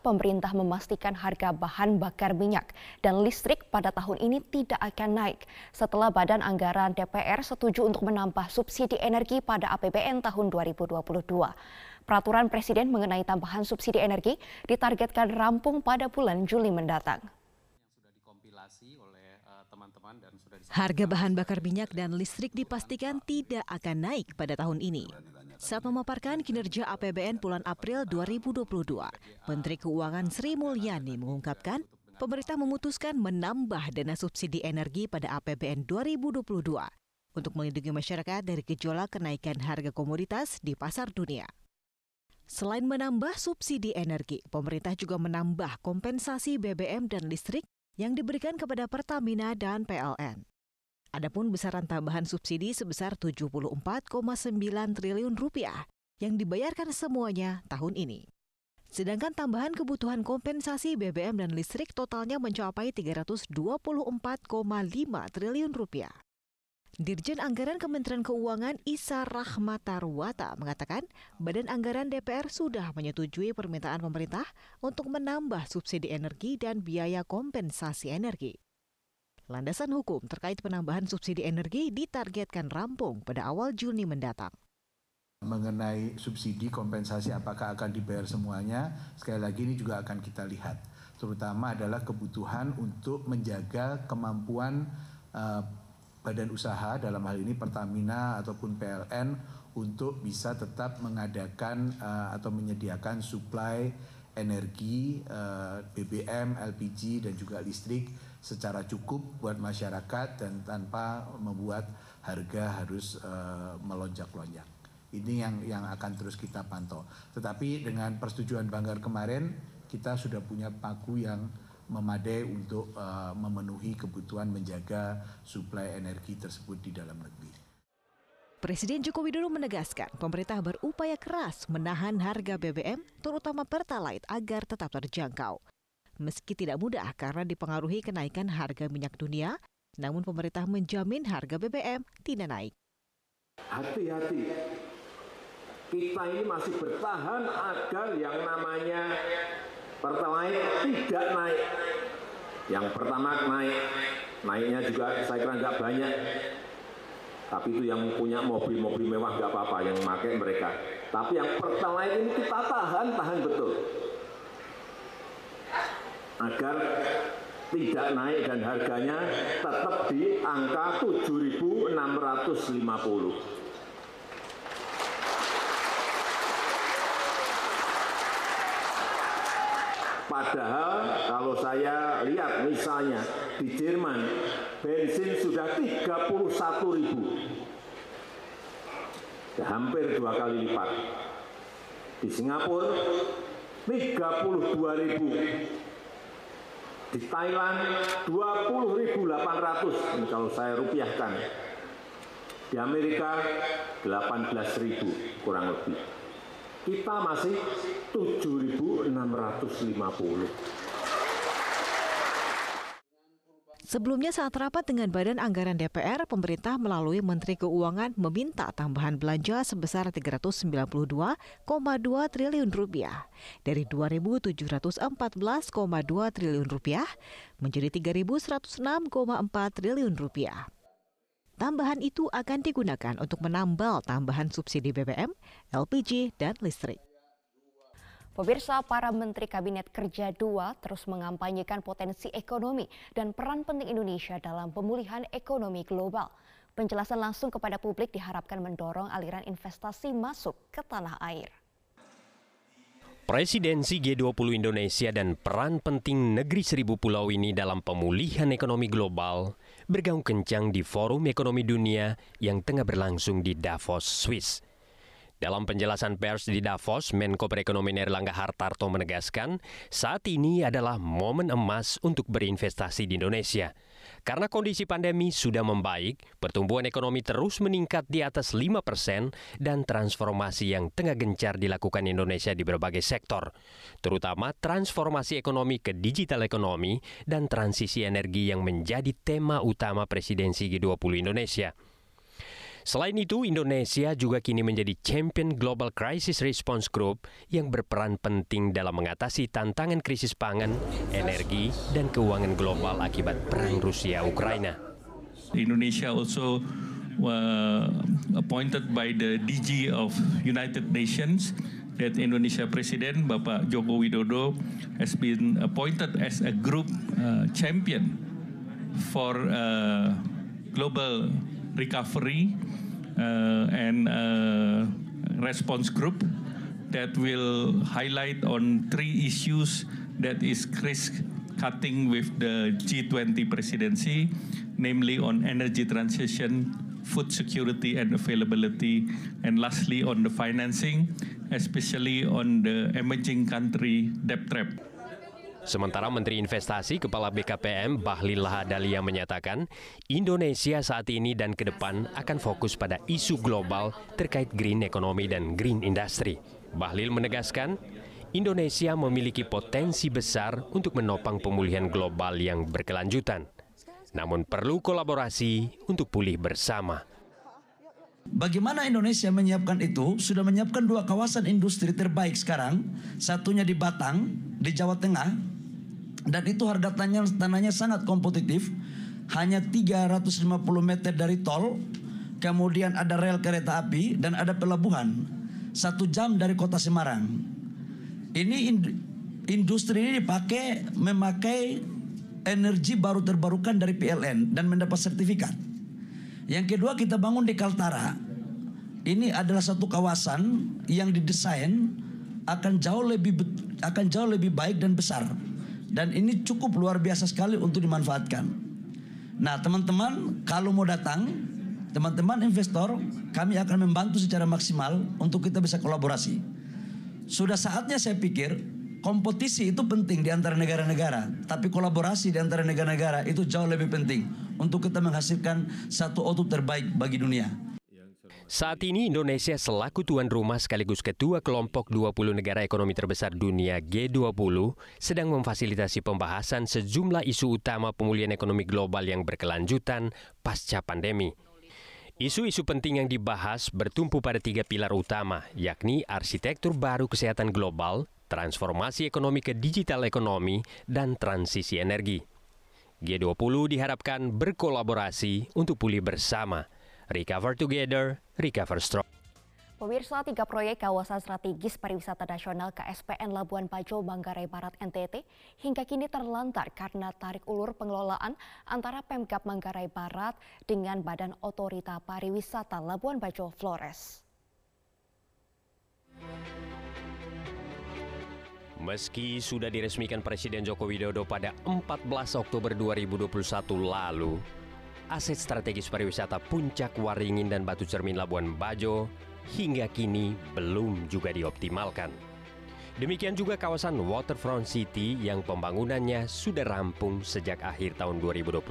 pemerintah memastikan harga bahan bakar minyak dan listrik pada tahun ini tidak akan naik setelah Badan Anggaran DPR setuju untuk menambah subsidi energi pada APBN tahun 2022. Peraturan Presiden mengenai tambahan subsidi energi ditargetkan rampung pada bulan Juli mendatang. Harga bahan bakar minyak dan listrik dipastikan tidak akan naik pada tahun ini. Saat memaparkan kinerja APBN bulan April 2022, Menteri Keuangan Sri Mulyani mengungkapkan pemerintah memutuskan menambah dana subsidi energi pada APBN 2022 untuk melindungi masyarakat dari gejolak kenaikan harga komoditas di pasar dunia. Selain menambah subsidi energi, pemerintah juga menambah kompensasi BBM dan listrik yang diberikan kepada Pertamina dan PLN. Adapun besaran tambahan subsidi sebesar 74,9 triliun rupiah yang dibayarkan semuanya tahun ini. Sedangkan tambahan kebutuhan kompensasi BBM dan listrik totalnya mencapai 324,5 triliun rupiah. Dirjen Anggaran Kementerian Keuangan Isa Rahmatarwata mengatakan Badan Anggaran DPR sudah menyetujui permintaan pemerintah untuk menambah subsidi energi dan biaya kompensasi energi. Landasan hukum terkait penambahan subsidi energi ditargetkan rampung pada awal Juni mendatang. Mengenai subsidi kompensasi apakah akan dibayar semuanya, sekali lagi ini juga akan kita lihat. Terutama adalah kebutuhan untuk menjaga kemampuan uh, badan usaha dalam hal ini Pertamina ataupun PLN untuk bisa tetap mengadakan uh, atau menyediakan suplai energi uh, BBM, LPG dan juga listrik secara cukup buat masyarakat dan tanpa membuat harga harus uh, melonjak-lonjak. Ini yang yang akan terus kita pantau. Tetapi dengan persetujuan Banggar kemarin kita sudah punya paku yang memadai untuk uh, memenuhi kebutuhan menjaga suplai energi tersebut di dalam negeri. Presiden Joko Widodo menegaskan pemerintah berupaya keras menahan harga BBM terutama Pertalite agar tetap terjangkau. Meski tidak mudah karena dipengaruhi kenaikan harga minyak dunia, namun pemerintah menjamin harga BBM tidak naik. Hati-hati, kita ini masih bertahan agar yang namanya Pertalite tidak naik. Yang pertama naik, naiknya juga saya kira nggak banyak. Tapi itu yang punya mobil-mobil mewah nggak apa-apa, yang memakai mereka. Tapi yang Pertalite ini kita tahan, tahan betul agar tidak naik dan harganya tetap di angka 7.650. Padahal kalau saya lihat misalnya di Jerman bensin sudah 31 ribu, ya, hampir dua kali lipat. Di Singapura 32 ribu, di Thailand 20.800 ini kalau saya rupiahkan. Di Amerika 18.000 kurang lebih. Kita masih 7.650. Sebelumnya saat rapat dengan Badan Anggaran DPR, pemerintah melalui Menteri Keuangan meminta tambahan belanja sebesar 392,2 triliun rupiah dari 2.714,2 triliun rupiah menjadi 3.106,4 triliun rupiah. Tambahan itu akan digunakan untuk menambal tambahan subsidi BBM, LPG, dan listrik. Pemirsa, para Menteri Kabinet Kerja II terus mengampanyekan potensi ekonomi dan peran penting Indonesia dalam pemulihan ekonomi global. Penjelasan langsung kepada publik diharapkan mendorong aliran investasi masuk ke tanah air. Presidensi G20 Indonesia dan peran penting negeri seribu pulau ini dalam pemulihan ekonomi global bergaung kencang di Forum Ekonomi Dunia yang tengah berlangsung di Davos, Swiss. Dalam penjelasan pers di Davos, Menko Perekonomian Erlangga Hartarto menegaskan saat ini adalah momen emas untuk berinvestasi di Indonesia. Karena kondisi pandemi sudah membaik, pertumbuhan ekonomi terus meningkat di atas 5 persen dan transformasi yang tengah gencar dilakukan Indonesia di berbagai sektor, terutama transformasi ekonomi ke digital ekonomi dan transisi energi yang menjadi tema utama presidensi G20 Indonesia. Selain itu, Indonesia juga kini menjadi champion Global Crisis Response Group yang berperan penting dalam mengatasi tantangan krisis pangan, energi, dan keuangan global akibat perang Rusia-Ukraina. Indonesia also uh, appointed by the DG of United Nations that Indonesia President Bapak Joko Widodo has been appointed as a group uh, champion for uh, global recovery and uh, response group that will highlight on three issues that is risk cutting with the G20 presidency, namely on energy transition, food security and availability, and lastly on the financing, especially on the emerging country debt trap. Sementara Menteri Investasi Kepala BKPM Bahlil Lahadalia menyatakan, Indonesia saat ini dan ke depan akan fokus pada isu global terkait green economy dan green industry. Bahlil menegaskan, Indonesia memiliki potensi besar untuk menopang pemulihan global yang berkelanjutan. Namun perlu kolaborasi untuk pulih bersama. Bagaimana Indonesia menyiapkan itu? Sudah menyiapkan dua kawasan industri terbaik sekarang. Satunya di Batang, di Jawa Tengah. Dan itu harga tanahnya, tanahnya sangat kompetitif. Hanya 350 meter dari tol. Kemudian ada rel kereta api dan ada pelabuhan. Satu jam dari kota Semarang. Ini industri ini dipakai memakai energi baru terbarukan dari PLN dan mendapat sertifikat. Yang kedua kita bangun di Kaltara. Ini adalah satu kawasan yang didesain akan jauh lebih akan jauh lebih baik dan besar. Dan ini cukup luar biasa sekali untuk dimanfaatkan. Nah, teman-teman, kalau mau datang, teman-teman investor, kami akan membantu secara maksimal untuk kita bisa kolaborasi. Sudah saatnya saya pikir kompetisi itu penting di antara negara-negara, tapi kolaborasi di antara negara-negara itu jauh lebih penting untuk kita menghasilkan satu output terbaik bagi dunia. Saat ini Indonesia selaku tuan rumah sekaligus ketua kelompok 20 negara ekonomi terbesar dunia G20 sedang memfasilitasi pembahasan sejumlah isu utama pemulihan ekonomi global yang berkelanjutan pasca pandemi. Isu-isu penting yang dibahas bertumpu pada tiga pilar utama, yakni arsitektur baru kesehatan global, transformasi ekonomi ke digital ekonomi, dan transisi energi. G20 diharapkan berkolaborasi untuk pulih bersama. Recover together, recover strong. Pemirsa, tiga proyek kawasan strategis pariwisata nasional KSPN Labuan Bajo, Manggarai Barat, NTT hingga kini terlantar karena tarik ulur pengelolaan antara Pemkap Manggarai Barat dengan Badan Otorita Pariwisata Labuan Bajo, Flores. Meski sudah diresmikan Presiden Joko Widodo pada 14 Oktober 2021 lalu, aset strategis pariwisata Puncak Waringin dan Batu Cermin Labuan Bajo hingga kini belum juga dioptimalkan. Demikian juga kawasan Waterfront City yang pembangunannya sudah rampung sejak akhir tahun 2021.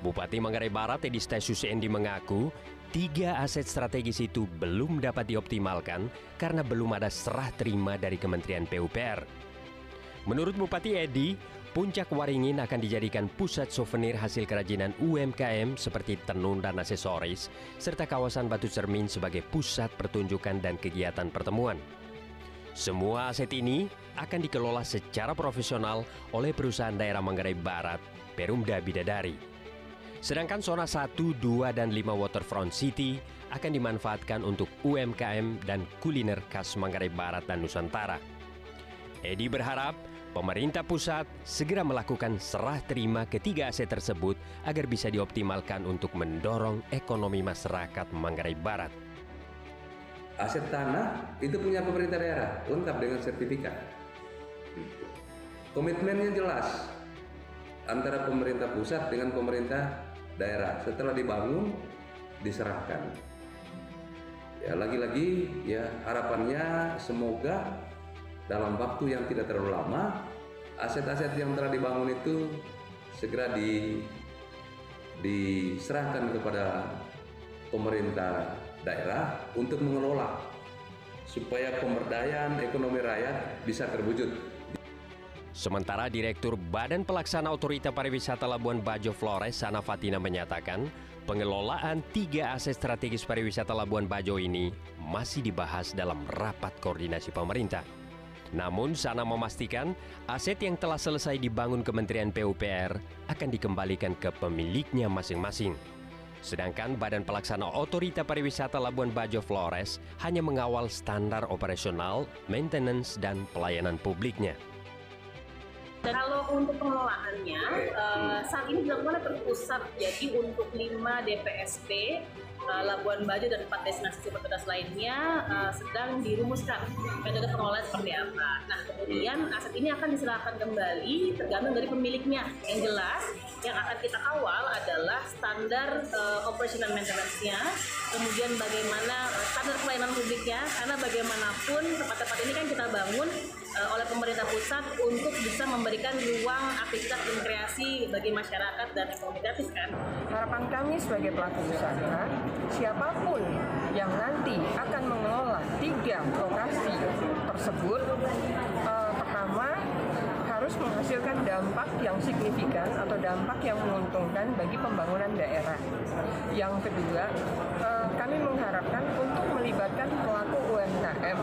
Bupati Manggarai Barat Edi Stasius Endi mengaku Tiga aset strategis itu belum dapat dioptimalkan karena belum ada serah terima dari Kementerian PUPR. Menurut Bupati Edi, Puncak Waringin akan dijadikan pusat souvenir hasil kerajinan UMKM seperti tenun dan aksesoris, serta kawasan Batu Cermin sebagai pusat pertunjukan dan kegiatan pertemuan. Semua aset ini akan dikelola secara profesional oleh perusahaan daerah Manggarai Barat, Perumda Bidadari. Sedangkan zona 1, 2, dan 5 Waterfront City akan dimanfaatkan untuk UMKM dan kuliner khas Manggarai Barat dan Nusantara. Edi berharap pemerintah pusat segera melakukan serah terima ketiga aset tersebut agar bisa dioptimalkan untuk mendorong ekonomi masyarakat Manggarai Barat. Aset tanah itu punya pemerintah daerah, lengkap dengan sertifikat. Komitmennya jelas antara pemerintah pusat dengan pemerintah daerah. Setelah dibangun, diserahkan. Ya lagi-lagi ya harapannya semoga dalam waktu yang tidak terlalu lama aset-aset yang telah dibangun itu segera di diserahkan kepada pemerintah daerah untuk mengelola supaya pemberdayaan ekonomi rakyat bisa terwujud Sementara Direktur Badan Pelaksana Otorita Pariwisata Labuan Bajo Flores, Sana Fatina menyatakan, Pengelolaan tiga aset strategis pariwisata Labuan Bajo ini masih dibahas dalam rapat koordinasi pemerintah. Namun Sana memastikan aset yang telah selesai dibangun Kementerian PUPR akan dikembalikan ke pemiliknya masing-masing. Sedangkan Badan Pelaksana Otorita Pariwisata Labuan Bajo Flores hanya mengawal standar operasional, maintenance, dan pelayanan publiknya. Dan kalau untuk pengelolaannya, uh, saat ini dilakukan terpusat. Jadi untuk 5 DPSP, uh, Labuan Bajo dan 4 destinasi prioritas lainnya uh, sedang dirumuskan metode pengelolaan seperti apa. Nah, kemudian aset ini akan diserahkan kembali tergantung dari pemiliknya. Yang jelas, yang akan kita kawal adalah standar uh, operational maintenance-nya, kemudian bagaimana standar pelayanan publiknya, karena bagaimanapun tempat-tempat ini kan kita bangun uh, oleh pemerintah pusat untuk bisa memberikan ruang aktivitas dan kreasi bagi masyarakat dan ekonomi gratis kan. Harapan kami sebagai pelaku usaha, siapa pun yang nanti akan mengelola tiga lokasi tersebut, uh, pertama harus menghasilkan dampak yang signifikan atau dampak yang menguntungkan bagi pembangunan daerah. Yang kedua, uh, kami mengharapkan untuk melibatkan pelaku UMKM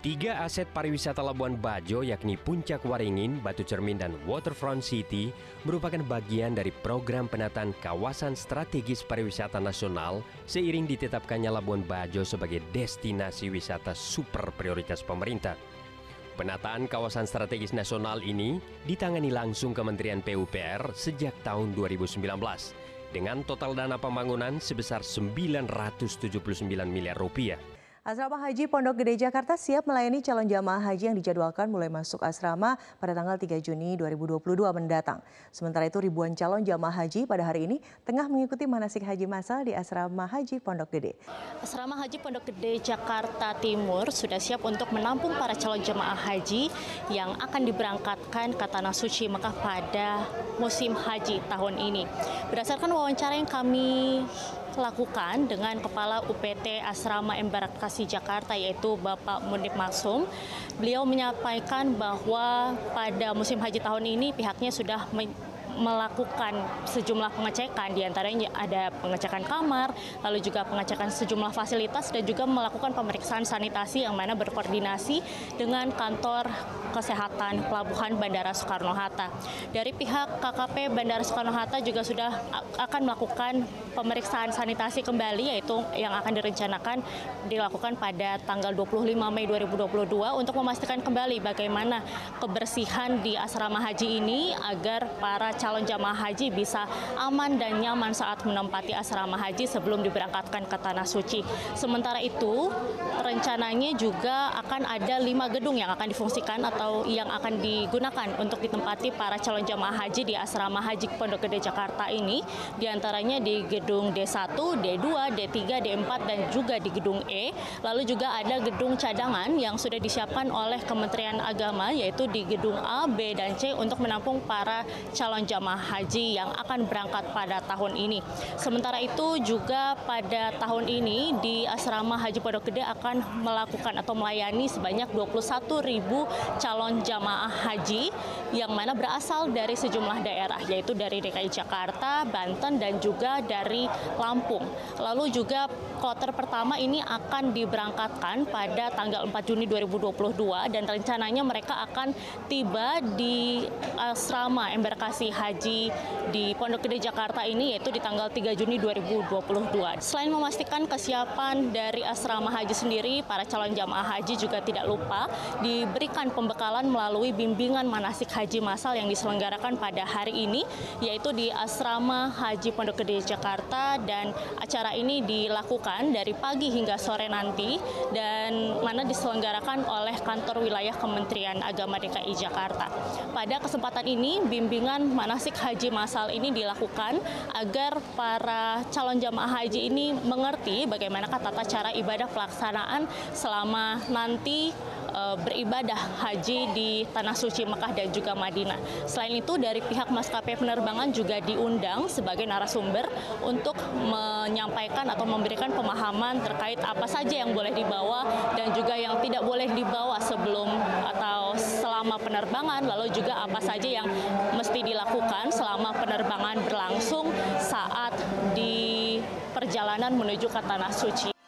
Tiga aset pariwisata Labuan Bajo yakni Puncak Waringin, Batu Cermin, dan Waterfront City merupakan bagian dari program penataan kawasan strategis pariwisata nasional seiring ditetapkannya Labuan Bajo sebagai destinasi wisata super prioritas pemerintah. Penataan kawasan strategis nasional ini ditangani langsung Kementerian PUPR sejak tahun 2019 dengan total dana pembangunan sebesar 979 miliar rupiah. Asrama Haji Pondok Gede Jakarta siap melayani calon jamaah haji yang dijadwalkan mulai masuk asrama pada tanggal 3 Juni 2022 mendatang. Sementara itu ribuan calon jamaah haji pada hari ini tengah mengikuti manasik haji masal di Asrama Haji Pondok Gede. Asrama Haji Pondok Gede Jakarta Timur sudah siap untuk menampung para calon jamaah haji yang akan diberangkatkan ke Tanah Suci Mekah pada musim haji tahun ini. Berdasarkan wawancara yang kami lakukan dengan Kepala UPT Asrama Embarkasi Jakarta yaitu Bapak Munib Maksum. Beliau menyampaikan bahwa pada musim haji tahun ini pihaknya sudah melakukan sejumlah pengecekan di antaranya ada pengecekan kamar lalu juga pengecekan sejumlah fasilitas dan juga melakukan pemeriksaan sanitasi yang mana berkoordinasi dengan kantor kesehatan pelabuhan Bandara Soekarno-Hatta. Dari pihak KKP Bandara Soekarno-Hatta juga sudah akan melakukan pemeriksaan sanitasi kembali yaitu yang akan direncanakan dilakukan pada tanggal 25 Mei 2022 untuk memastikan kembali bagaimana kebersihan di asrama haji ini agar para calon jamaah haji bisa aman dan nyaman saat menempati asrama haji sebelum diberangkatkan ke Tanah Suci. Sementara itu, rencananya juga akan ada lima gedung yang akan difungsikan atau yang akan digunakan untuk ditempati para calon jamaah haji di asrama haji Pondok Gede Jakarta ini, di antaranya di gedung D1, D2, D3, D4, dan juga di gedung E. Lalu juga ada gedung cadangan yang sudah disiapkan oleh Kementerian Agama, yaitu di gedung A, B, dan C untuk menampung para calon jamaah haji yang akan berangkat pada tahun ini. Sementara itu juga pada tahun ini di asrama Haji Pondok Gede akan melakukan atau melayani sebanyak 21 ribu calon jamaah haji yang mana berasal dari sejumlah daerah yaitu dari DKI Jakarta, Banten dan juga dari Lampung. Lalu juga kloter pertama ini akan diberangkatkan pada tanggal 4 Juni 2022 dan rencananya mereka akan tiba di asrama embarkasi haji di Pondok Gede Jakarta ini yaitu di tanggal 3 Juni 2022. Selain memastikan kesiapan dari asrama haji sendiri, para calon jamaah haji juga tidak lupa diberikan pembekalan melalui bimbingan manasik haji massal yang diselenggarakan pada hari ini yaitu di asrama Haji Pondok Gede Jakarta dan acara ini dilakukan dari pagi hingga sore nanti dan mana diselenggarakan oleh kantor wilayah Kementerian Agama DKI Jakarta. Pada kesempatan ini bimbingan manasik haji masal ini dilakukan agar para calon jamaah haji ini mengerti bagaimana tata cara ibadah pelaksanaan selama nanti uh, beribadah haji di tanah suci Mekah dan juga Madinah. Selain itu dari pihak maskapai penerbangan juga diundang sebagai narasumber untuk menyampaikan atau memberikan pemahaman terkait apa saja yang boleh dibawa dan juga yang tidak boleh dibawa sebelum atau selama penerbangan lalu juga apa saja yang mesti dilakukan selama penerbangan berlangsung saat di perjalanan menuju ke tanah suci.